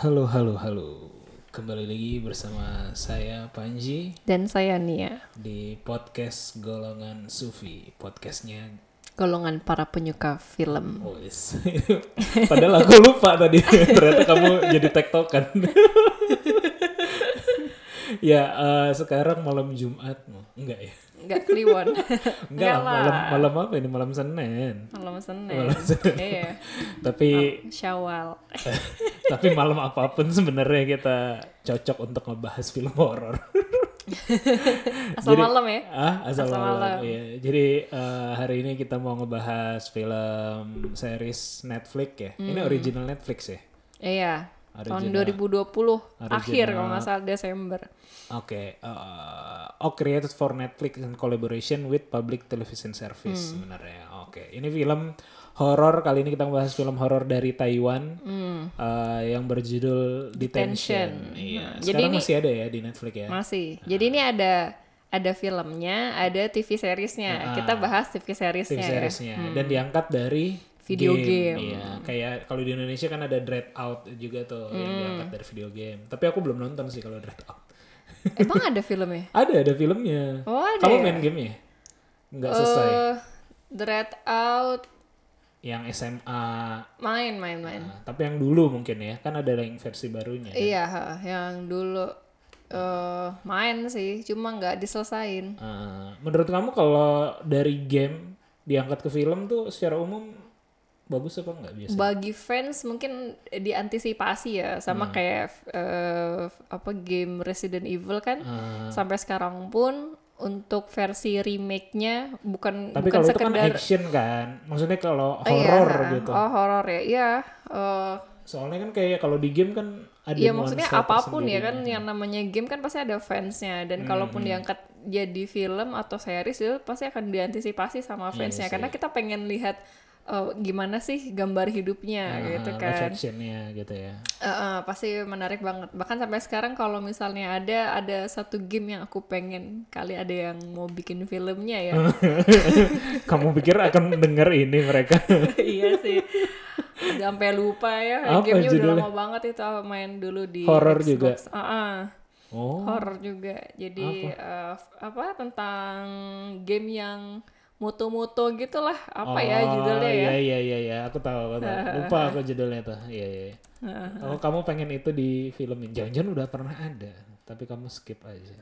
Halo, halo, halo. Kembali lagi bersama saya Panji Dan saya Nia, di podcast Golongan Sufi. Podcastnya golongan para penyuka film. Boys. Padahal aku lupa tadi. Ternyata kamu jadi tektokan. ya, eh, sekarang malam Jumat. Enggak ya? Enggak kliwon. Enggak, lah. malam malam apa ini? Malam Senin. Malam Senin. Malam Senin. Iya. Tapi Syawal. tapi malam apa pun sebenarnya kita cocok untuk ngebahas film horor. Asal Jadi- malam ya. Ah, asal, Asal malam. malam. Iya. Jadi eh, hari ini kita mau ngebahas film series Netflix ya. Ini Hmm. original Netflix ya. Iya. Tahun Original. 2020 akhir kalau nggak salah Desember. Oke, eh, oh created for Netflix in collaboration with Public Television Service Hmm. sebenarnya. Oke, ini film horor kali ini kita membahas film horor dari Taiwan eh, yang berjudul Detention. Hmm. Detention. Iya, Hmm. Jadi sekarang ini- masih ada ya di Netflix ya. Masih. Jadi ini ada ada filmnya, ada TV seriesnya. Kita bahas TV seriesnya. TV ya. seriesnya dan diangkat dari Video game. Iya, kayak kalau di Indonesia kan ada Dread Out juga tuh yang Hmm. diangkat dari video game. Tapi aku belum nonton sih kalau Dread Out. Emang ada filmnya? Ada, ada filmnya. Oh, ada Kamu ya? main game ya? Nggak selesai. Eh, Dread Out Yang SMA. main main main. Nah, tapi yang dulu mungkin ya, kan ada yang versi barunya. Iya, ha, yang dulu eh main sih, cuma nggak diselesain. Eh, menurut kamu kalau dari game diangkat ke film tuh secara umum bagus apa nggak biasa? Bagi fans mungkin diantisipasi ya, sama kayak eh, apa game Resident Evil kan, Eh, sampai sekarang pun untuk versi remake-nya bukan tapi bukan kalau itu kan sekedar action kan, maksudnya kalau Oh, iya, horror ha. gitu. Oh, horor ya. Iya, eh, Soalnya kan kayak kalau di game kan ada Iya maksudnya apa pun ya kan yang namanya game kan pasti ada fansnya. Dan kalaupun diangkat jadi film atau series itu pasti akan diantisipasi sama fansnya. karena kita pengen lihat eh, gimana sih gambar hidupnya gitu Ah, kan. live actionnya gitu ya. Eh, eh, pasti menarik banget. Bahkan sampai sekarang kalau misalnya ada ada satu game yang aku pengen kali ada yang mau bikin filmnya ya. Kamu pikir akan denger ini mereka? iya sih. Udah sampai lupa ya. Apa Gamenya udah judulnya? lama banget itu main dulu di Horror juga? Xbox. Ah, ah. Oh, horror juga. Jadi eh, apa tentang game yang moto-moto gitulah. Apa ya Oh, judulnya ya? Iya iya iya iya, aku tahu, aku tahu. Lupa aku judulnya tuh. Iya iya. iya. Oh, kamu pengen itu di filmin. Jangan-jangan udah pernah ada, tapi kamu skip aja.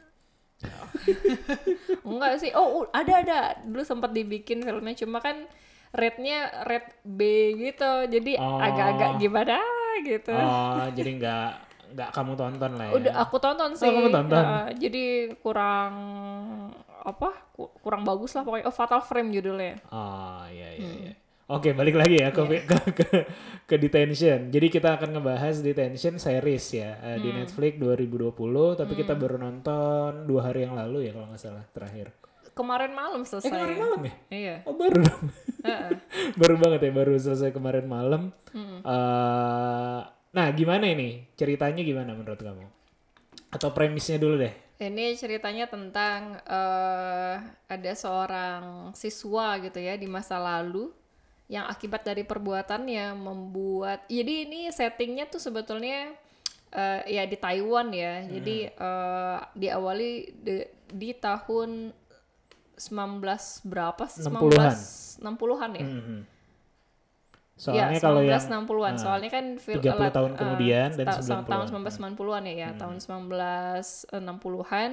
Enggak sih. Oh, ada ada. Dulu sempat dibikin filmnya cuma kan rate-nya rate B gitu. Jadi Oh. agak-agak gimana gitu. Oh, jadi nggak nggak kamu tonton lah ya? Udah aku tonton sih. kamu tonton? Ya, jadi kurang apa? ku- Kurang bagus lah pokoknya. Oh, Fatal Frame judulnya. Oh iya iya Hmm. iya. Oke balik lagi ya ke, Iya. ke, ke, ke Detention. Jadi kita akan ngebahas Detention series ya eh, Hmm. di Netflix 2020. Tapi kita baru nonton dua hari yang lalu ya kalau nggak salah terakhir. Kemarin malam Eh selesai. kemarin malam ya? Iya. Oh baru dong. Heeh. baru banget ya baru selesai kemarin malam. Hmm. Eh, nah gimana ini ceritanya gimana menurut kamu? Atau premisnya dulu deh. Ini ceritanya tentang eh ada seorang siswa gitu ya di masa lalu yang akibat dari perbuatannya membuat jadi ini settingnya tuh sebetulnya eh, ya di Taiwan ya. Jadi eh, diawali di, di tahun 19 berapa sih? 60-an. 60-an ya? Mhm. Ya, Soalnya kalau yang 1960-an. ah, Soalnya kan fil- 30 alat- tahun eh, kemudian dan ta- 90-an. tahun 1990-an ya, ya. Tahun 1960-an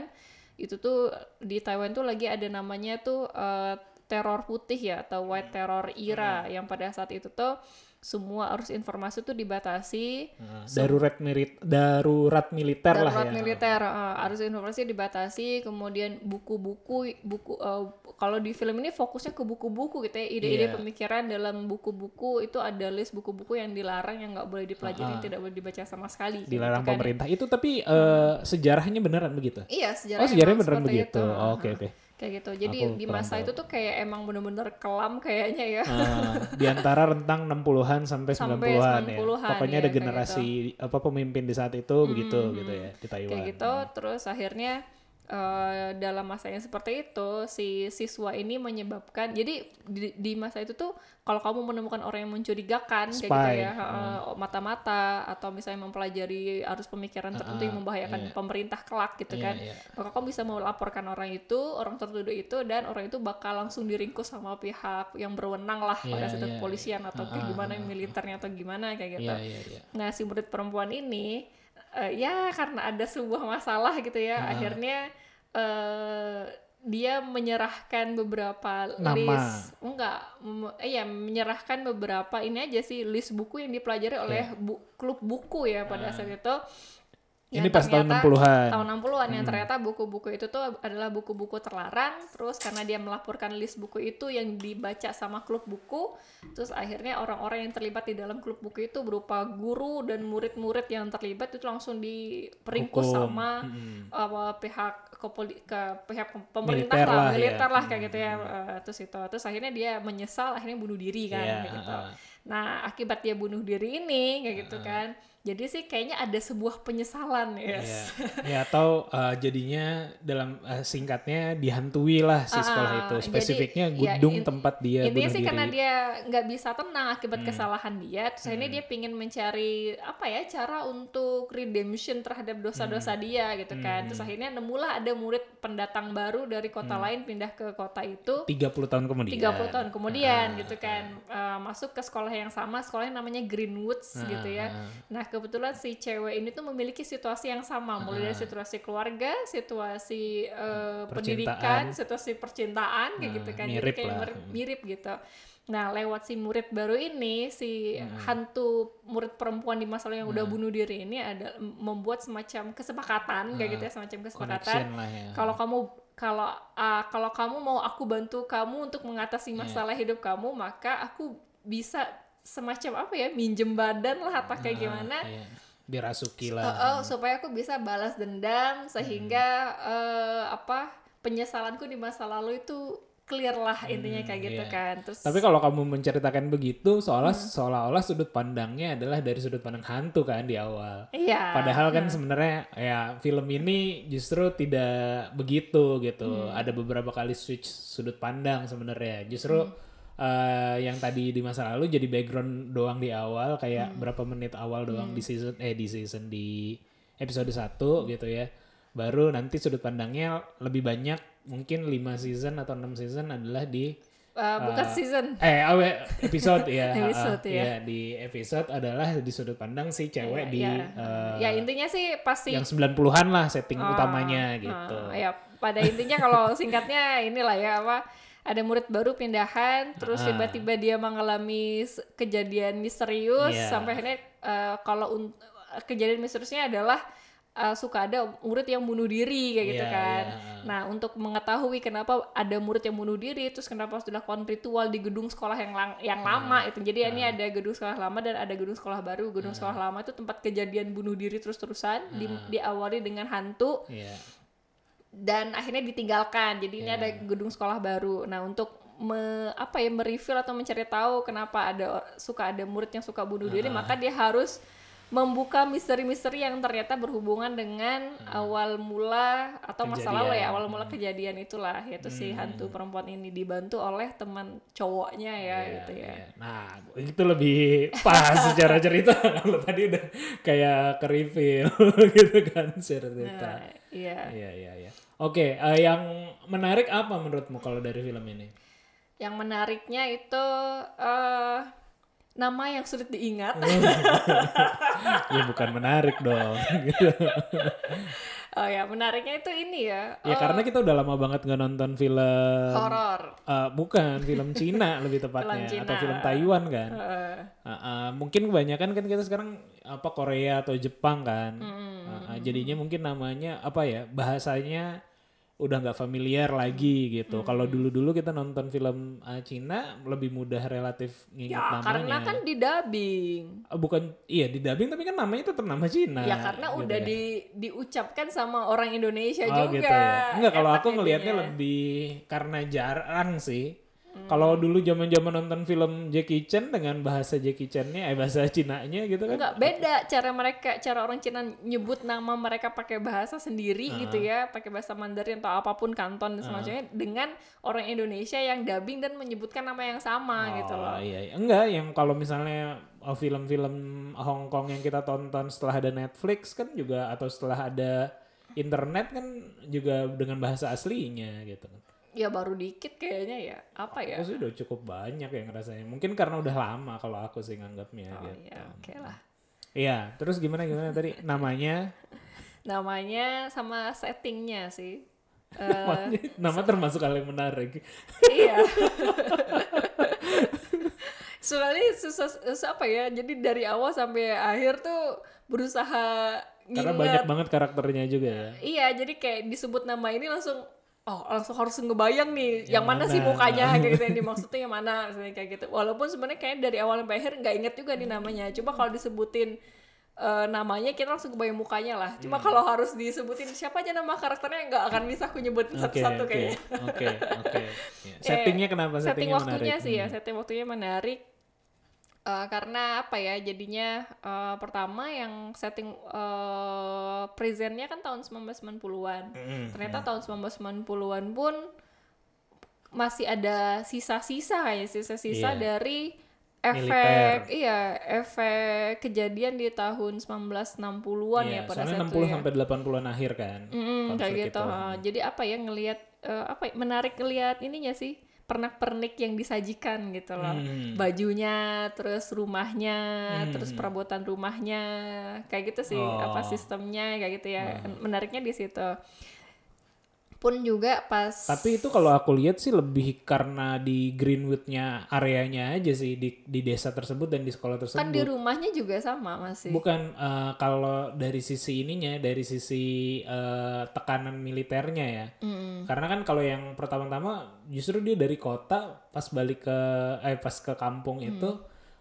itu tuh di Taiwan tuh lagi ada namanya tuh eh, teror putih ya atau white terror era yang pada saat itu tuh semua arus informasi tuh dibatasi Nah, darurat milit darurat militer lah darurat ya. militer uh, arus informasi dibatasi kemudian buku-buku buku uh, kalau di film ini fokusnya ke buku-buku gitu ya ide-ide Iya. pemikiran dalam buku-buku itu ada list buku-buku yang dilarang yang nggak boleh dipelajari tidak boleh dibaca sama sekali kayak Dilarang gitu kan. pemerintah itu tapi eh, sejarahnya beneran begitu. iya sejarahnya, Oh sejarahnya beneran begitu. itu. Oh, Oke oke. Kayak gitu jadi Aku di masa itu tuh kayak emang bener-bener kelam kayaknya ya Eh, di antara rentang 60-an sampai Sampai 90-an ya. 90-an, Pokoknya ya, ada kayak generasi apa pemimpin di saat itu begitu gitu ya di Taiwan. kayak gitu terus akhirnya uh, dalam masa yang seperti itu si siswa ini menyebabkan jadi di, di masa itu tuh kalau kamu menemukan orang yang mencurigakan Spy. kayak gitu ya uh, mata-mata atau misalnya mempelajari arus pemikiran tertentu yang membahayakan iya. pemerintah kelak gitu Iya, kan iya. maka kamu bisa melaporkan orang itu orang tertuduh itu dan orang itu bakal langsung diringkus sama pihak yang berwenang lah Iya, pada situ iya, kepolisian atau kayak Ah, gimana ah, ah, militernya atau gimana kayak gitu Iya, iya, iya. Nah, si murid perempuan ini eh, ya karena ada sebuah masalah gitu ya, akhirnya eh dia menyerahkan beberapa Nama. list enggak eh, ya menyerahkan beberapa ini aja sih list buku yang dipelajari oleh bu- klub buku ya pada saat itu. Ini Yang pas tahun ternyata- 60-an. tahun 60-an yang ternyata buku-buku itu tuh adalah buku-buku terlarang terus karena dia melaporkan list buku itu yang dibaca sama klub buku terus akhirnya orang-orang yang terlibat di dalam klub buku itu berupa guru dan murid-murid yang terlibat itu langsung diperingkus Hukum. sama Mm-mm. apa pihak kepoli- ke pihak pemerintah Militer lah, lah, ya. militer lah kayak gitu ya Eh, terus itu terus akhirnya dia menyesal akhirnya bunuh diri kan kayak gitu ah. Nah akibat dia bunuh diri ini kayak gitu kan. Jadi sih kayaknya ada sebuah penyesalan yes Iya. ya atau uh, jadinya dalam uh, singkatnya dihantui lah si sekolah Ah, itu. jadi, spesifiknya ya, gedung in- tempat dia intinya bunuh sih diri. karena dia nggak bisa tenang akibat Hmm. kesalahan dia terus akhirnya dia pingin mencari apa ya cara untuk redemption terhadap dosa-dosa Hmm. dia gitu kan. Terus akhirnya nemulah ada murid pendatang baru dari kota Hmm. lain pindah ke kota itu. 30 tahun kemudian. 30 tahun kemudian Ah, gitu kan. Eh, masuk ke sekolah yang sama sekolahnya namanya Greenwoods Ah, gitu ya. ah. nah kebetulan si cewek ini tuh memiliki situasi yang sama. Mulai dari situasi keluarga situasi eh, pendidikan situasi percintaan kayak Ah, gitu kan mirip jadi kayak lah. mirip, gitu. Nah lewat si murid baru ini si hantu murid perempuan di masa lalu yang udah bunuh diri ini ada membuat semacam kesepakatan kayak gitu ya semacam kesepakatan. Ya. Kalau kamu kalau ah, kalau kamu mau aku bantu kamu untuk mengatasi masalah hidup kamu maka aku bisa semacam apa ya minjem badan lah atau kayak gimana Iya. dirasuki lah eh, supaya aku bisa balas dendam sehingga eh, apa penyesalanku di masa lalu itu clear lah intinya kayak gitu iya. kan terus Tapi kalau kamu menceritakan begitu, seolah Hmm. seolah-olah sudut pandangnya adalah dari sudut pandang hantu kan di awal. iya Padahal kan sebenarnya ya film ini justru tidak begitu gitu. Hmm. Ada beberapa kali switch sudut pandang sebenarnya. Justru Hmm. Eh, yang tadi di masa lalu jadi background doang di awal kayak Hmm. berapa menit awal doang di season eh di season di episode 1 gitu ya. Baru nanti sudut pandangnya lebih banyak mungkin 5 season atau 6 season adalah di Eh, bukan season eh awe episode ya Episode, ah, ya. ya di episode adalah di sudut pandang si cewek di ya, eh, ya intinya sih pasti yang 90-an lah setting Ah, utamanya gitu. ya pada intinya kalau singkatnya inilah ya apa ada murid baru pindahan terus Ah. tiba-tiba dia mengalami kejadian misterius Iya. sampai akhirnya eh, kalau un- kejadian misteriusnya adalah eh, suka ada murid yang bunuh diri kayak gitu Iya, kan. iya. Nah, untuk mengetahui kenapa ada murid yang bunuh diri terus kenapa harus dilakukan ritual di gedung sekolah yang lang- yang Ah. lama itu. Jadi ini ada gedung sekolah lama dan ada gedung sekolah baru. Gedung sekolah lama itu tempat kejadian bunuh diri terus-terusan di- Ah. diawali dengan hantu Iya. Dan akhirnya ditinggalkan. Jadi ini Iya. ada gedung sekolah baru. Nah, untuk me, apa ya mereveal atau mencari tahu kenapa ada suka ada murid yang suka bunuh diri, Ah. maka dia harus membuka misteri-misteri yang ternyata berhubungan dengan awal mula atau masa lalu. Kejadian. ya, Hmm. awal mula kejadian itulah yaitu si hantu perempuan ini dibantu oleh teman cowoknya ya Iya, gitu ya. iya. Nah, itu lebih pas secara cerita kalau tadi udah kayak ke reveal gitu kan cerita. Nah, iya. Iya, iya, iya. Oke, eh, yang menarik apa menurutmu kalau dari film ini? Yang menariknya itu eh nama yang sulit diingat. ya bukan menarik dong. oh ya, menariknya itu ini ya. Ya karena kita udah lama banget nggak nonton film horor. eh, bukan film Cina lebih tepatnya Film atau Cina. film Taiwan kan. Eh, Uh, uh, mungkin kebanyakan kan kita sekarang apa Korea atau Jepang kan. Hmm. Uh, uh, jadinya mungkin namanya apa ya bahasanya udah nggak familiar lagi gitu. Hmm. Kalau dulu-dulu kita nonton film uh, Cina lebih mudah relatif nginget ya namanya. karena kan di dubbing. Uh, bukan iya di dubbing tapi kan namanya tetap nama Cina. ya karena gitu udah ya. di diucapkan sama orang Indonesia Oh juga. gitu ya. Enggak kalau aku ngelihatnya lebih karena jarang sih. Kalau dulu zaman-zaman nonton film Jackie Chan dengan bahasa Jackie Chan-nya, eh bahasa Cina-nya gitu kan. Enggak beda cara mereka cara orang Cina nyebut nama mereka pakai bahasa sendiri Ah. gitu ya, pakai bahasa Mandarin atau apa pun Kanton dan semacamnya dengan orang Indonesia yang dubbing dan menyebutkan nama yang sama gitu loh. Oh, iya, iya. Enggak, yang kalau misalnya oh, film-film Hong Kong yang kita tonton setelah ada Netflix kan juga atau setelah ada internet kan juga dengan bahasa aslinya gitu kan. Ya baru dikit kayaknya ya. Apa ya? Aku sih udah cukup banyak yang rasanya. Mungkin karena udah lama kalau aku sih nganggapnya Oh gitu. iya, oke lah. Iya, terus gimana gimana tadi namanya? Namanya sama settingnya sih. Eh, Nama termasuk hal yang menarik. iya. Soalnya susah, susah apa ya? Jadi dari awal sampai akhir tuh berusaha Karena nginget. banyak banget karakternya juga ya. Iya, jadi kayak disebut nama ini langsung oh langsung harus ngebayang nih yang, Yang mana, sih mana? mukanya kayak gitu yang dimaksudnya yang mana misalnya kayak gitu. Walaupun sebenarnya kayak dari awal sampai akhir nggak inget juga nih namanya. Cuma kalau disebutin eh, namanya kita langsung kebayang mukanya lah. Hmm. Cuma kalau harus disebutin siapa aja nama karakternya nggak akan bisa aku nyebutin satu-satu oke, kayaknya. oke, oke. Ya, Settingnya kenapa? setting Settingnya waktunya menarik? sih ya Hmm. setting waktunya menarik Eh, karena apa ya jadinya eh, pertama yang setting eh, presentnya kan tahun 1990-an Mm-mm. ternyata tahun 1990-an pun masih ada sisa-sisa kayak sisa-sisa Iya. dari Militer. efek iya efek kejadian di tahun 1960-an Iya, ya pada soalnya saat itu 60 ya. sampai 80-an akhir kan. Mm, kayak gitu. itu. Jadi apa ya ngelihat eh, apa ya, menarik ngelihat ininya sih pernak-pernik yang disajikan gitu loh. Hmm. Bajunya, terus rumahnya, terus perabotan rumahnya, kayak gitu sih Oh. apa sistemnya kayak gitu ya. Menariknya di situ. Pun juga pas Tapi itu kalau aku lihat sih lebih karena di Greenwood-nya areanya aja sih di di desa tersebut dan di sekolah tersebut. kan di rumahnya juga sama masih. Bukan eh, kalau dari sisi ininya, dari sisi eh, tekanan militernya ya. Karena kan kalau yang pertama-tama justru dia dari kota pas balik ke eh pas ke kampung Mm. itu,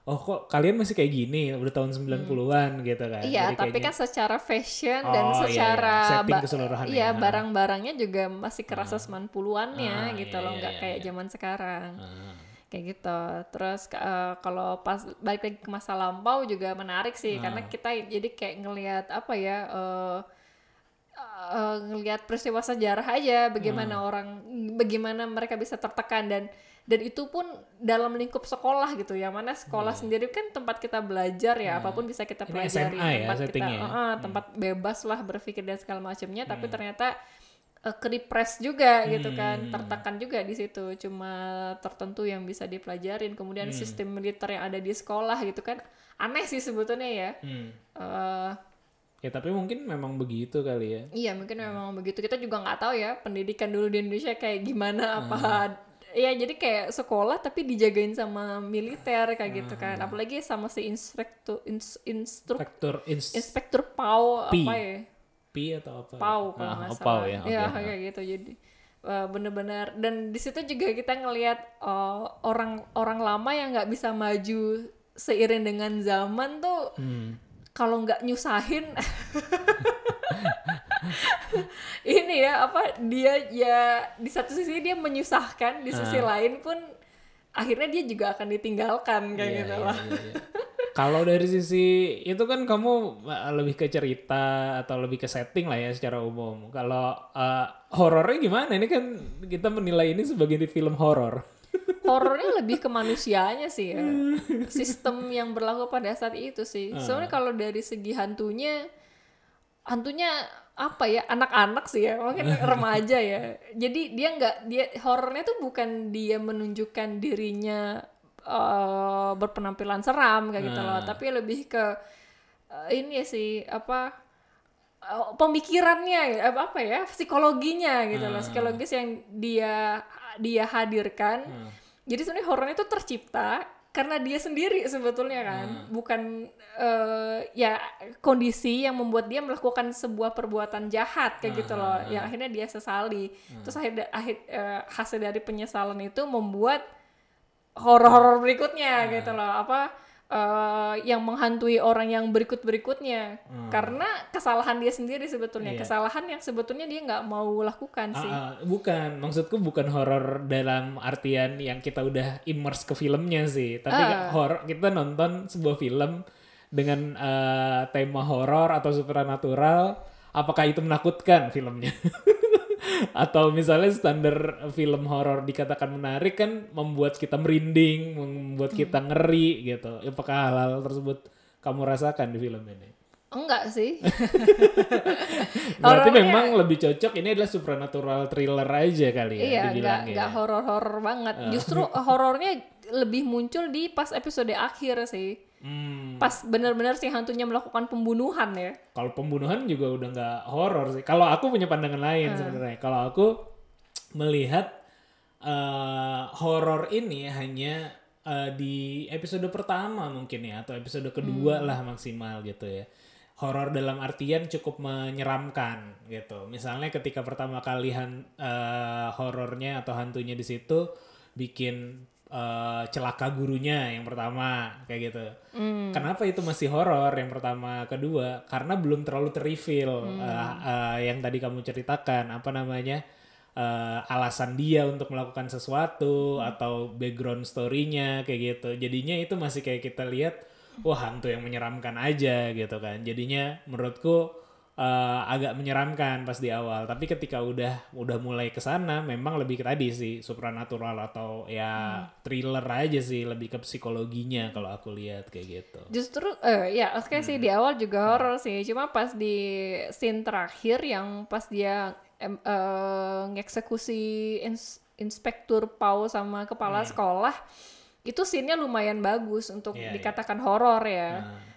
oh kok kalian masih kayak gini udah tahun 90-an gitu kan. Iya, Jadi tapi kayaknya- kan secara fashion dan Oh, iya, iya. secara Setting keseluruhan iya, ya. barang-barangnya juga masih kerasa 90-annya Ah, gitu iya, loh, iya, nggak iya, kayak iya. zaman sekarang. Ah. Kayak gitu. Terus eh, kalau pas balik lagi ke masa lampau juga menarik sih Ah. karena kita jadi kayak ngelihat apa ya eh eh, ngelihat peristiwa sejarah aja bagaimana Ah. orang bagaimana mereka bisa tertekan dan dan itu pun dalam lingkup sekolah gitu ya mana sekolah sendiri kan tempat kita belajar ya apa pun bisa kita pelajari SMA ya tempat kita settingnya ya? eh, eh, tempat bebas lah berpikir dan segala macamnya tapi ternyata uh, keripres juga gitu kan tertekan juga di situ cuma tertentu yang bisa dipelajarin kemudian sistem militer yang ada di sekolah gitu kan aneh sih sebetulnya ya Hmm. Eh, Ya tapi mungkin memang begitu kali ya. iya mungkin memang begitu kita juga nggak tahu ya pendidikan dulu di Indonesia kayak gimana apa Hmm. Iya jadi kayak sekolah tapi dijagain sama militer kayak gitu kan Hmm. apalagi sama si instruktur ins, instruk Faktor ins inspektur PAU apa ya P atau apa? pau kalau Ah, nggak oh, salah. pau ya. Iya, oke. kayak gitu jadi eh, bener-bener dan di situ juga kita ngelihat eh, orang orang lama yang nggak bisa maju seiring dengan zaman tuh Hmm. kalau nggak nyusahin ini ya apa dia ya di satu sisi dia menyusahkan di sisi Ah. lain pun akhirnya dia juga akan ditinggalkan kayak Iya, gitu lah iya, iya. Kalau dari sisi itu kan kamu uh, lebih ke cerita atau lebih ke setting lah ya secara umum. Kalau uh, horornya gimana? Ini kan kita menilai ini sebagai di film horor. horornya lebih ke manusianya sih ya sistem yang berlaku pada saat itu sih soalnya kalau dari segi hantunya hantunya apa ya anak-anak sih ya mungkin remaja ya. Jadi dia nggak dia horornya tuh bukan dia menunjukkan dirinya eh, berpenampilan seram kayak gitu loh. Tapi lebih ke eh, ini sih apa eh, pemikirannya apa apa ya psikologinya gitu loh. Psikologis yang dia dia hadirkan. Jadi sebenarnya horornya itu tercipta karena dia sendiri sebetulnya kan. Bukan eh, ya kondisi yang membuat dia melakukan sebuah perbuatan jahat kayak gitu loh. Yang akhirnya dia sesali. Terus akhir akhir eh, hasil dari penyesalan itu membuat horor-horor berikutnya gitu loh. Apa uh, yang menghantui orang yang berikut berikutnya Hmm. karena kesalahan dia sendiri sebetulnya Iya. kesalahan yang sebetulnya dia nggak mau lakukan sih Ah, ah, bukan, maksudku bukan horor dalam artian yang kita udah immerse ke filmnya sih, tapi Ah. horor kita nonton sebuah film dengan eh, tema horor atau supernatural, apakah itu menakutkan filmnya? atau misalnya standar film horor dikatakan menarik kan membuat kita merinding, membuat kita ngeri gitu. Apakah hal-hal tersebut kamu rasakan di film ini? enggak sih Berarti Horornya- memang lebih cocok ini adalah supernatural thriller aja kali ya iya dibilangnya. nggak horor-horor banget justru horornya lebih muncul di pas episode akhir sih Hmm, pas benar-benar si hantunya melakukan pembunuhan ya kalau pembunuhan juga udah nggak horor sih. Kalau aku punya pandangan lain sebenarnya. Kalau aku melihat eh, horor ini hanya eh, di episode pertama mungkin ya atau episode kedua lah maksimal gitu ya. Horor dalam artian cukup menyeramkan gitu. Misalnya ketika pertama kali han- eh, horornya atau hantunya di situ bikin eh, celaka gurunya yang pertama kayak gitu. Kenapa itu masih horor yang pertama, kedua? Karena belum terlalu terreveal eh, eh, yang tadi kamu ceritakan apa namanya eh, alasan dia untuk melakukan sesuatu atau background story-nya kayak gitu. Jadinya itu masih kayak kita lihat wah hantu yang menyeramkan aja gitu kan. Jadinya menurutku eh, agak menyeramkan pas di awal. Tapi ketika udah udah mulai ke sana memang lebih ke tadi sih supernatural atau ya thriller aja sih lebih ke psikologinya kalau aku lihat kayak gitu. Justru eh ya oke sih di awal juga horor sih. Cuma pas di scene terakhir yang pas dia em, eh, ngeksekusi ins- inspektur Pau sama kepala sekolah itu scene-nya lumayan bagus untuk Iya, iya. dikatakan horor ya.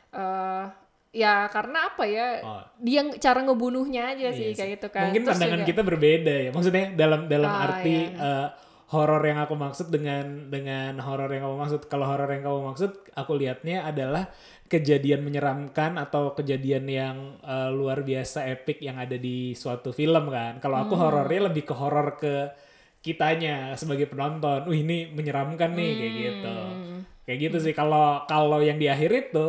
Eh, ya karena apa ya? Oh. Dia cara ngebunuhnya aja sih Iya kayak gitu kan. Mungkin Terus pandangan juga- kita berbeda ya. Maksudnya dalam dalam Ah, arti iya. eh, horor yang aku maksud dengan dengan horor yang kamu maksud. Kalau horor yang kamu maksud, aku lihatnya adalah kejadian menyeramkan atau kejadian yang eh, luar biasa epic yang ada di suatu film kan. Kalau aku Hmm. horornya lebih ke horor ke kitanya sebagai penonton. Wih ini menyeramkan nih kayak gitu. Hmm. Kayak gitu sih. Kalau kalau yang di akhir itu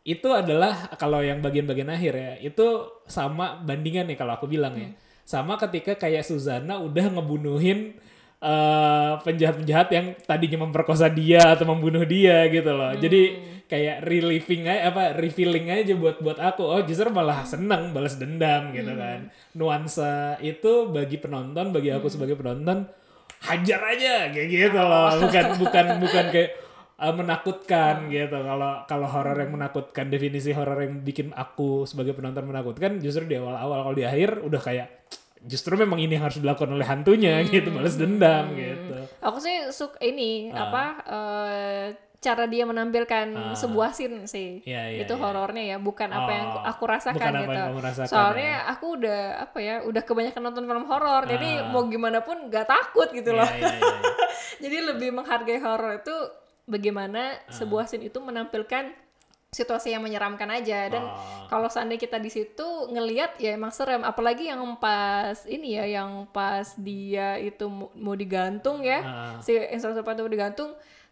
itu adalah kalau yang bagian-bagian akhir ya itu sama bandingan nih kalau aku bilang ya. Sama ketika kayak Suzana udah ngebunuhin eh, penjahat-penjahat yang tadinya memperkosa dia atau membunuh dia gitu loh. Jadi kayak relieving aja apa refilling aja buat buat aku. Oh justru malah seneng balas dendam gitu kan. Nuansa itu bagi penonton bagi aku sebagai penonton hajar aja kayak gitu loh. Bukan bukan bukan kayak uh, menakutkan gitu kalau kalau horor yang menakutkan definisi horor yang bikin aku sebagai penonton menakutkan justru di awal-awal kalau di akhir udah kayak justru memang ini harus dilakukan oleh hantunya gitu balas dendam gitu Aku sih suka ini Ah. apa eh, cara dia menampilkan sebuah scene sih. Iya, iya, itu iya. horornya ya, bukan apa yang Oh, aku rasakan bukan apa gitu. yang kamu rasakan, Soalnya ya. aku udah apa ya, udah kebanyakan nonton film horor, jadi Ah. mau gimana pun gak takut gitu loh. Iya, iya, iya, iya. jadi lebih menghargai horor itu bagaimana Ah. sebuah scene itu menampilkan situasi yang menyeramkan aja dan Oh. kalau seandainya kita di situ ngelihat ya emang serem apalagi yang pas ini ya yang pas dia itu mau digantung ya Ah. si instruktur itu mau digantung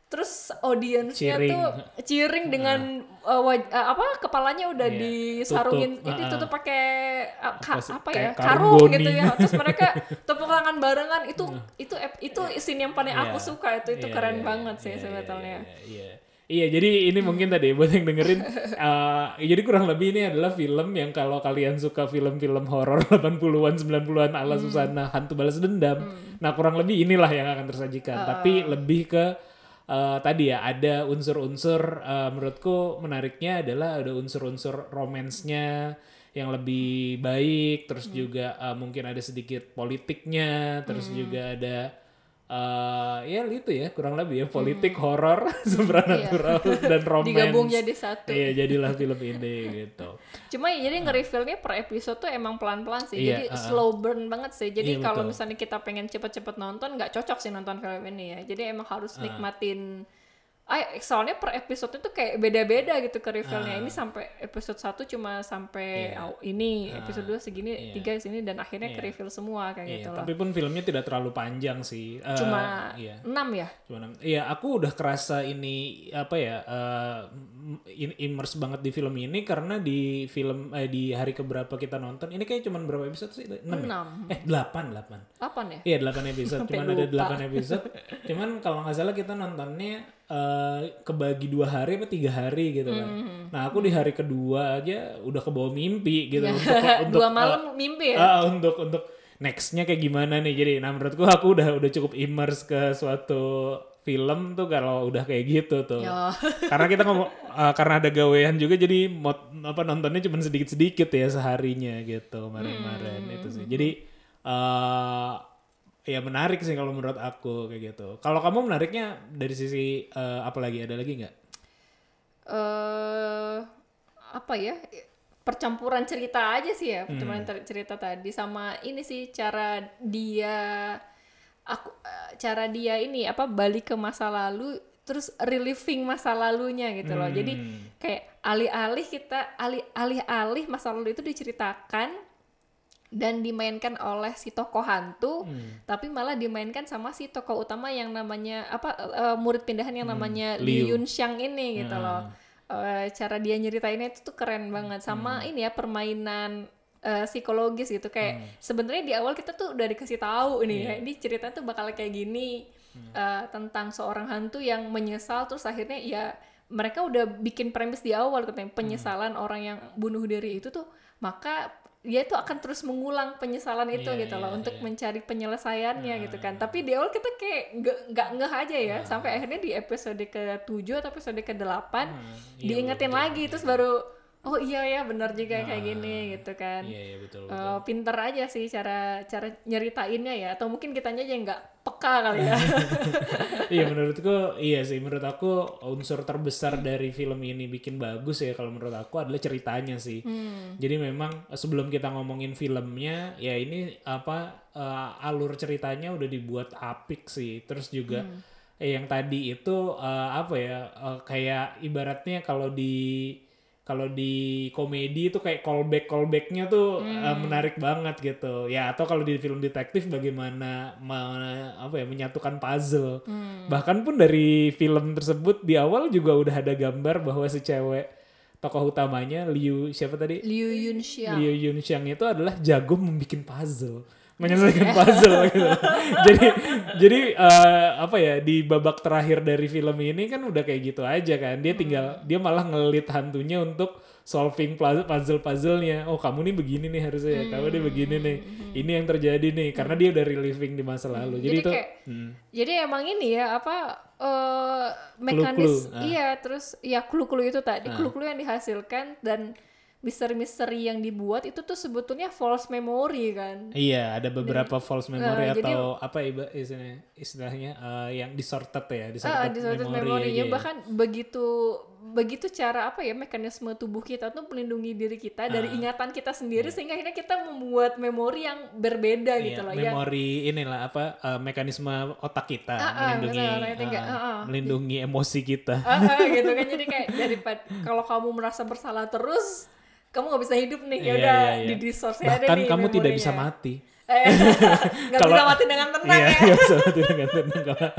terus audiensnya Cheering. tuh cheering dengan uh, waj- uh, apa kepalanya udah Iya, disarungin. tutup. ini tutup pakai uh, ka- Apa ya karung gitu ya. Terus mereka tepuk tangan barengan. Itu itu ep- itu scene yang paling aku Iya. suka itu itu Iya, keren iya, banget sih iya, sebetulnya. Iya, iya. Iya, jadi ini mungkin tadi buat yang dengerin, eh, jadi kurang lebih ini adalah film yang kalau kalian suka film-film horor 80-an, 90-an ala Susana Hantu Balas Dendam, nah kurang lebih inilah yang akan tersajikan. Tapi lebih ke eh, tadi ya ada unsur-unsur eh, menurutku menariknya adalah ada unsur-unsur romansnya yang lebih baik, terus juga eh, mungkin ada sedikit politiknya, terus juga ada eh ya itu ya kurang lebih ya politik horor supernatural dan romance digabung jadi satu iya jadilah film ini gitu Cuma ya jadi nge-revealnya per episode tuh emang pelan-pelan sih. Iya, jadi uh-uh. slow burn banget sih. Jadi Iya, kalau misalnya kita pengen cepet-cepet nonton nggak cocok sih nonton film ini ya. Jadi emang harus nikmatin Ay, soalnya per episode itu kayak beda-beda gitu ke revealnya. Ini sampai episode 1 cuma sampai Iya. aw- ini, episode 2 segini, Iya. tiga sini dan akhirnya ke reveal semua kayak Iya, gitu loh. tapi pun filmnya tidak terlalu panjang sih. Eh, Cuma iya. 6 ya? Cuma enam. Iya, aku udah kerasa ini apa ya in- immerse banget di film ini karena di film eh, di hari keberapa kita nonton ini kayak cuman berapa episode sih? 6 ya? Enam. Eh, 8, 8. 8 ya? Iya 8 episode, cuman ada lupa. 8 episode. Cuman kalau nggak salah kita nontonnya eh, kebagi dua hari apa tiga hari gitu kan. Mm-hmm. Nah aku di hari kedua aja udah kebawa mimpi gitu Ya, untuk untuk Dua malam mimpi ya? ah, untuk untuk nextnya kayak gimana nih. Jadi nah menurutku aku udah udah cukup immerse ke suatu film tuh kalau udah kayak gitu tuh. Karena kita ngomong eh, karena ada gawean juga jadi mod, apa nontonnya cuma sedikit-sedikit ya seharinya gitu kemarin-kemarin Hmm. itu sih. Jadi eh ya menarik sih kalau menurut aku kayak gitu. Kalau kamu menariknya dari sisi eh, apa lagi? Ada lagi nggak? eh apa ya percampuran cerita aja sih ya percampuran Hmm. cerita tadi sama ini sih cara dia aku eh, cara dia ini apa balik ke masa lalu terus reliving masa lalunya gitu loh jadi Hmm. kayak alih-alih kita alih alih-alih masa lalu itu diceritakan dan dimainkan oleh si tokoh hantu Hmm. tapi malah dimainkan sama si tokoh utama yang namanya apa eh, murid pindahan yang namanya Hmm, Liu. Liu Yun Xiang ini gitu Ah. loh Eh, cara dia nyeritainnya itu tuh keren banget sama Hmm. ini ya permainan eh, psikologis gitu kayak sebenarnya di awal kita tuh udah dikasih tahu ini Iya. ya ini cerita tuh bakal kayak gini Hmm. eh, tentang seorang hantu yang menyesal terus akhirnya ya mereka udah bikin premis di awal katanya penyesalan Hmm. orang yang bunuh diri itu tuh maka dia itu akan terus mengulang penyesalan itu Iya, gitu loh iya, untuk iya. mencari penyelesaiannya gitu kan. Tapi di awal kita kayak nggak nggak ngeh aja ya sampai akhirnya di episode ke-7 atau episode ke-8 Ah, iya, diingetin betul, lagi terus baru oh iya ya benar juga kayak gini gitu kan. Iya, iya betul. betul. Eh, pinter aja sih cara cara nyeritainnya ya. Atau mungkin kitanya aja nggak peka kali ya. Iya menurutku iya sih. Menurut aku unsur terbesar dari film ini bikin bagus ya kalau menurut aku adalah ceritanya sih. Jadi memang eh, sebelum kita ngomongin filmnya ya ini apa eh, alur ceritanya udah dibuat apik sih. Terus juga eh, yang tadi itu eh, apa ya eh, kayak ibaratnya kalau di kalau di komedi itu kayak callback callbacknya tuh eh, menarik banget gitu. Ya atau kalau di film detektif bagaimana me- apa ya menyatukan puzzle. Bahkan pun dari film tersebut di awal juga udah ada gambar bahwa si cewek tokoh utamanya Liu siapa tadi? Liu Yun Xiang Liu Yun Xiang itu adalah jago membuat puzzle menyelesaikan puzzle gitu. jadi jadi eh, apa ya di babak terakhir dari film ini kan udah kayak gitu aja kan. Dia tinggal dia malah ngelit hantunya untuk solving puzzle puzzlenya oh kamu nih begini nih harusnya ya kamu nih begini nih. Ini yang terjadi nih karena dia udah reliving di masa lalu. Jadi, Jadi itu kayak- hmm, jadi emang ini ya apa eh mekanis Clue-clue, ah. iya terus ya clue-clue itu tadi. Clue-clue yang dihasilkan dan misteri-misteri yang dibuat itu tuh sebetulnya false memory kan iya ada beberapa false memory jadi- atau apa iba- istilahnya, istilahnya eh, yang distorted ya Ah, distorted, distorted memory, memory-nya iya. bahkan begitu begitu cara apa ya mekanisme tubuh kita tuh melindungi diri kita dari Ah. ingatan kita sendiri sehingga akhirnya kita membuat memori yang berbeda gitu Iya, loh yang memori inilah apa eh, mekanisme otak kita Ah, ah, melindungi itu enggak, ah, ah, ah. melindungi emosi kita. Ah, ah, gitu kan jadi kayak daripada kalau kamu merasa bersalah terus kamu nggak bisa hidup nih ya udah iya, iya. di disource aja Bahkan nih kamu tidak bisa mati. Eh, nggak bisa mati dengan tenang Iya, ya nggak bisa mati dengan tenang. Kalau-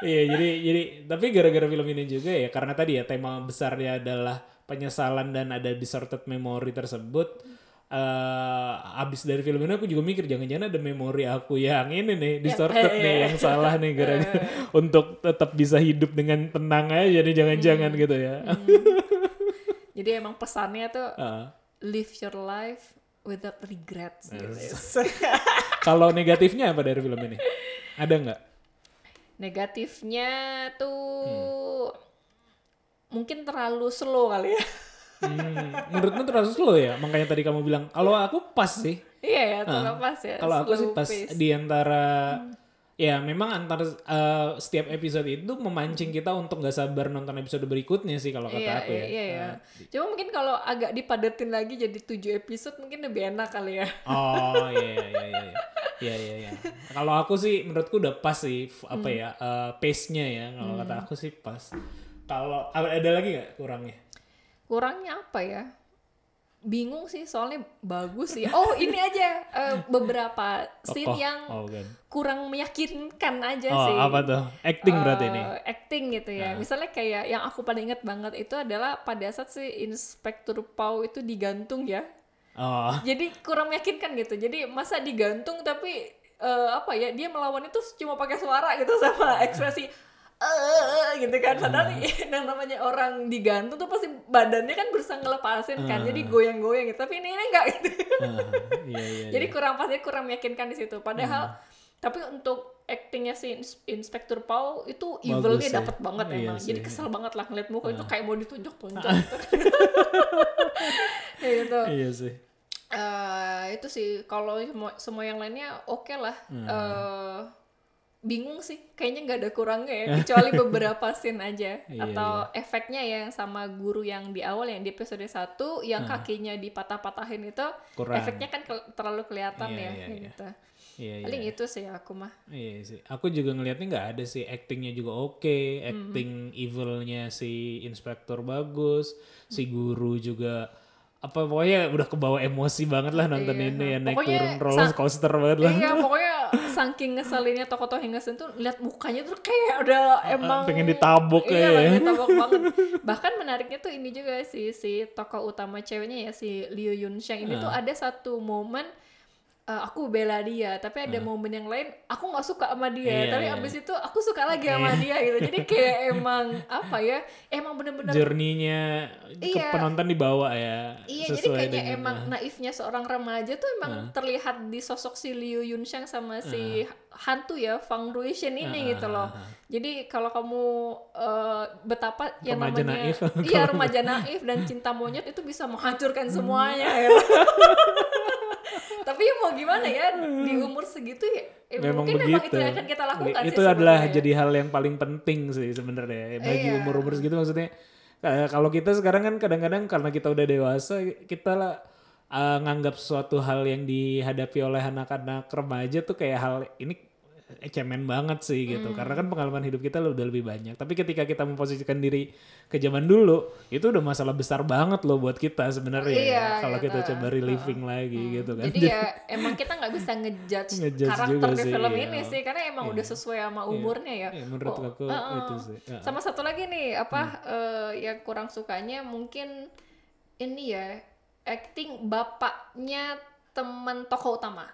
Iya, jadi jadi tapi gara-gara film ini juga ya karena tadi ya tema besarnya adalah penyesalan dan ada distorted memory tersebut. eh abis dari film ini aku juga mikir jangan-jangan ada memori aku yang ini nih distorted iya, nih iya. yang salah nih gara untuk tetap bisa hidup dengan tenang aja nih jangan-jangan gitu ya. Jadi emang pesannya tuh Ah. live your life without regrets gitu. Kalau negatifnya apa dari film ini? Ada nggak? negatifnya tuh Hmm. mungkin terlalu slow kali ya Hmm, menurutmu terlalu slow ya? Makanya tadi kamu bilang kalau aku pas sih. iya ya terlalu Ah, pas ya Kalau aku sih pas pace. di antara ya memang antar uh, setiap episode itu memancing kita untuk nggak sabar nonton episode berikutnya sih kalau kata Iya, aku ya. iya, iya. Cuma mungkin kalau agak dipadetin lagi jadi tujuh episode mungkin lebih enak kali ya. Oh iya iya iya iya. Iya iya iya. Kalau aku sih menurutku udah pas sih apa Hmm. ya uh, pace-nya ya kalau kata aku sih pas. Kalau ada lagi nggak kurangnya? Kurangnya apa ya? Bingung sih soalnya bagus sih. Oh ini aja eh, beberapa scene Tokoh. yang oh, kan. kurang meyakinkan aja Oh, sih. apa tuh? Acting berarti ini. Eh, acting gitu ya. Misalnya kayak yang aku paling inget banget itu adalah pada saat si Inspektur Pau itu digantung ya. Oh. Jadi kurang meyakinkan gitu. Jadi masa digantung tapi eh, apa ya dia melawan itu cuma pakai suara gitu sama ekspresi eh gitu kan. Padahal yang namanya orang digantung tuh pasti badannya kan berusaha ngelepasin kan. Jadi goyang-goyang gitu. Tapi ini, ini enggak gitu. Ah, iya iya. jadi kurang pasti kurang meyakinkan di situ. Padahal tapi untuk actingnya si ins- Inspektur Pau itu evilnya ya. dapat banget Iya emang. Jadi sih. kesel banget lah ngeliat muka itu kayak mau ditunjuk-tunjuk gitu. Gitu. Iya sih. Eh, itu sih. Kalau semua, semua yang lainnya oke lah. Hmm. Eh, bingung sih kayaknya nggak ada kurangnya ya kecuali beberapa scene aja Iya, atau efeknya ya yang sama guru yang di awal yang di episode 1 yang kakinya dipatah-patahin itu Kurang. efeknya kan ke- terlalu kelihatan Iya, ya iya, iya. gitu Iya iya. paling itu sih aku mah Iya sih. Aku juga ngelihatnya nggak ada sih actingnya juga oke, Hmm. acting evilnya si inspektur bagus, si guru juga apa pokoknya udah kebawa emosi banget lah nonton Iya, ini ya naik pokoknya turun roller coaster banget lah. iya pokoknya saking ngeselinnya tokoh-tokoh yang ngeselin tuh lihat mukanya tuh kayak udah emang pengen ditabok iya, ya. pengen ditabok banget. Bahkan menariknya tuh ini juga si si tokoh utama ceweknya ya si Liu Yun Shang ini tuh ada satu momen eh, aku bela dia tapi ada momen yang lain aku nggak suka sama dia Iya, tapi iya. abis itu aku suka lagi sama dia gitu jadi kayak emang apa ya emang bener-bener Journey-nya ke Iya. penonton dibawa ya. Iya, jadi kayaknya dengan- emang naifnya seorang remaja tuh emang terlihat di sosok si Liu Yun Shang sama si hantu ya Fang Ruishen ini gitu loh. Jadi kalau kamu eh, betapa yang Remaja namanya naif. iya remaja naif dan cinta monyet itu bisa menghancurkan semuanya ya. Tapi ya mau gimana ya di umur segitu ya, ya memang mungkin begitu. memang itu yang akan kita lakukan itu sih adalah jadi hal yang paling penting sih sebenarnya bagi Iya. umur-umur segitu maksudnya eh, kalau kita sekarang kan kadang-kadang karena kita udah dewasa kita lah eh, nganggap suatu hal yang dihadapi oleh anak-anak remaja tuh kayak hal ini eh, cemen banget sih gitu Hmm. karena kan pengalaman hidup kita udah lebih banyak tapi ketika kita memposisikan diri ke zaman dulu itu udah masalah besar banget loh buat kita sebenarnya ya. Iya, kalau gitu. kita coba reliving lagi gitu kan Jadi ya emang kita nggak bisa ngejudge Ngejudge karakter di sih, film iya. ini sih karena emang udah sesuai sama umurnya ya. Ya, menurut Oh, aku uh-uh. itu sih Ya. Sama satu lagi nih apa eh, yang kurang sukanya mungkin ini ya acting bapaknya teman tokoh utama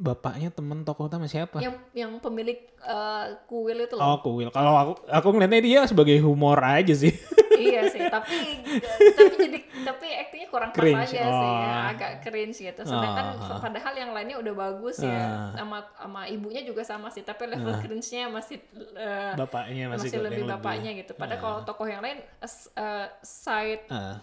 bapaknya temen tokoh utama siapa? yang yang pemilik eh, kuil itu loh. Oh, Kuil. Kalau aku aku ngeliatnya dia sebagai humor aja sih. iya sih, tapi tapi jadi tapi aktingnya kurang pas Cringe, aja sih ya, oh. agak cringe gitu. Sedangkan Ah. padahal yang lainnya udah bagus ya. Ah. Sama sama ibunya juga sama sih, tapi level cringe-nya masih eh, Bapaknya masih, masih, lebih bapaknya gitu. Padahal kalau tokoh yang lain eh, side Ah.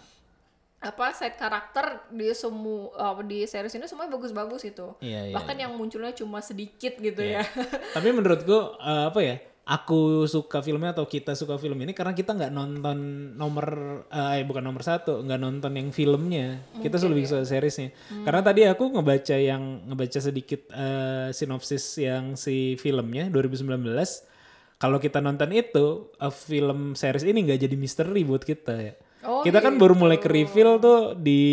Apa side karakter di semua eh, di series ini semuanya bagus-bagus itu. Iya, iya, Bahkan yang munculnya cuma sedikit gitu ya. Tapi menurutku eh, apa ya? Aku suka filmnya atau kita suka film ini karena kita nggak nonton nomor eh bukan nomor satu, nggak nonton yang filmnya. Kita selalu bisa seriesnya. Karena tadi aku ngebaca yang ngebaca sedikit eh, sinopsis yang si filmnya 2019. Kalau kita nonton itu eh, film series ini nggak jadi misteri buat kita ya. Oh, kita kan baru mulai ke reveal tuh di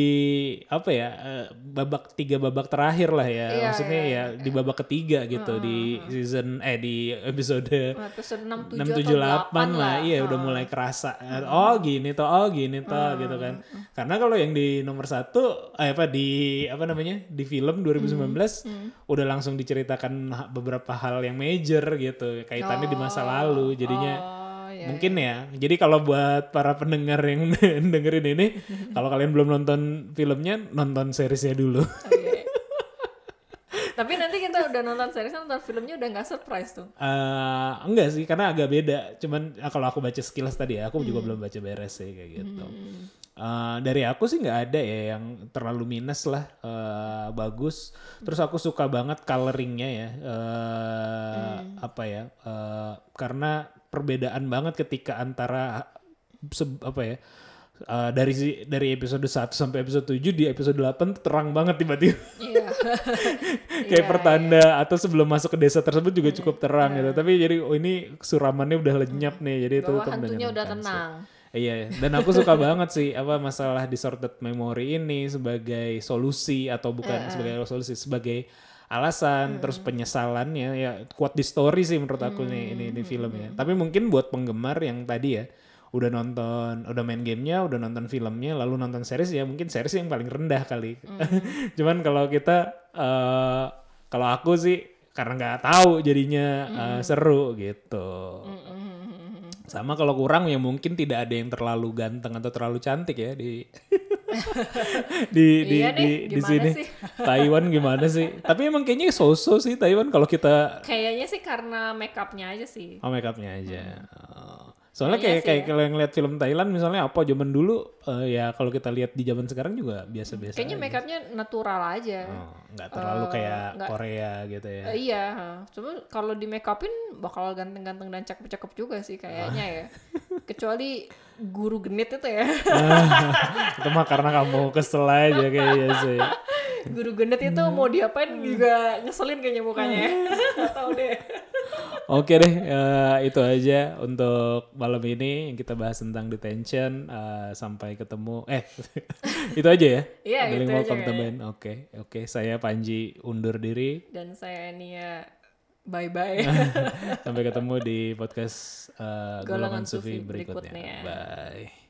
apa ya eh, babak tiga babak terakhir lah ya. Iya, maksudnya iya, ya di babak ketiga gitu di season eh di episode Episode 67 enam tujuh delapan 8 lah. iya udah mulai kerasa. Oh gini toh oh gini toh gitu kan. karena kalau yang di nomor satu eh, apa di apa namanya di film 2019 udah langsung diceritakan beberapa hal yang major gitu kaitannya di masa lalu. Jadinya Iya. Mungkin ya. Jadi kalau buat para pendengar yang dengerin ini, kalau kalian belum nonton filmnya, nonton seriesnya dulu. Oh, iya. Tapi nanti kita udah nonton series nonton filmnya udah nggak surprise tuh. Eh, enggak sih, karena agak beda. Cuman ah, kalau aku baca sekilas tadi ya, aku juga belum baca beres sih kayak gitu. Uh, dari aku sih nggak ada ya yang terlalu minus lah uh, bagus terus aku suka banget coloringnya ya uh, hmm. apa ya uh, karena perbedaan banget ketika antara apa ya uh, dari dari episode 1 sampai episode 7 di episode 8 terang banget tiba-tiba. Iya. Kayak yeah, pertanda yeah. atau sebelum masuk ke desa tersebut juga hmm, cukup terang yeah. gitu. Tapi jadi oh ini suramannya udah lenyap nih. Jadi Bahwa itu hantunya udah tenang. Iya, dan aku suka banget sih apa masalah distorted memory ini sebagai solusi atau bukan uh, sebagai solusi sebagai alasan hmm. terus penyesalannya ya kuat di story sih menurut aku hmm. nih ini ini filmnya. Tapi mungkin buat penggemar yang tadi ya udah nonton udah main gamenya udah nonton filmnya lalu nonton series ya mungkin series yang paling rendah kali mm. cuman kalau kita uh, kalau aku sih karena nggak tahu jadinya uh, seru gitu mm. Sama kalau kurang ya mungkin tidak ada yang terlalu ganteng atau terlalu cantik ya di di di iya di, di sini. sih? Taiwan gimana sih? Tapi emang kayaknya so-so sih Taiwan kalau kita kayaknya sih karena make upnya aja sih. Oh make upnya aja. Hmm. Soalnya kayak kayak ya. kalau yang lihat film Thailand misalnya apa zaman dulu uh, ya kalau kita lihat di zaman sekarang juga biasa-biasa. Kayaknya make upnya natural aja. Oh, nggak terlalu uh, kayak enggak, Korea gitu ya. Uh, iya, cuma kalau di make upin bakal ganteng-ganteng dan cakep-cakep juga sih kayaknya ya. Kecuali guru genit itu ya. itu mah karena kamu kesel aja kayaknya sih. guru genit itu mau diapain juga ngeselin kayaknya mukanya. Tahu deh. Oke deh, uh, itu aja untuk malam ini yang kita bahas tentang detention. Uh, sampai ketemu. Eh, itu aja ya? Iya, itu aja. Oke, oke. Okay. Saya Panji undur diri. Dan saya Nia bye-bye. sampai ketemu di podcast uh, Golongan, Golongan Sufi berikutnya. berikutnya. Bye.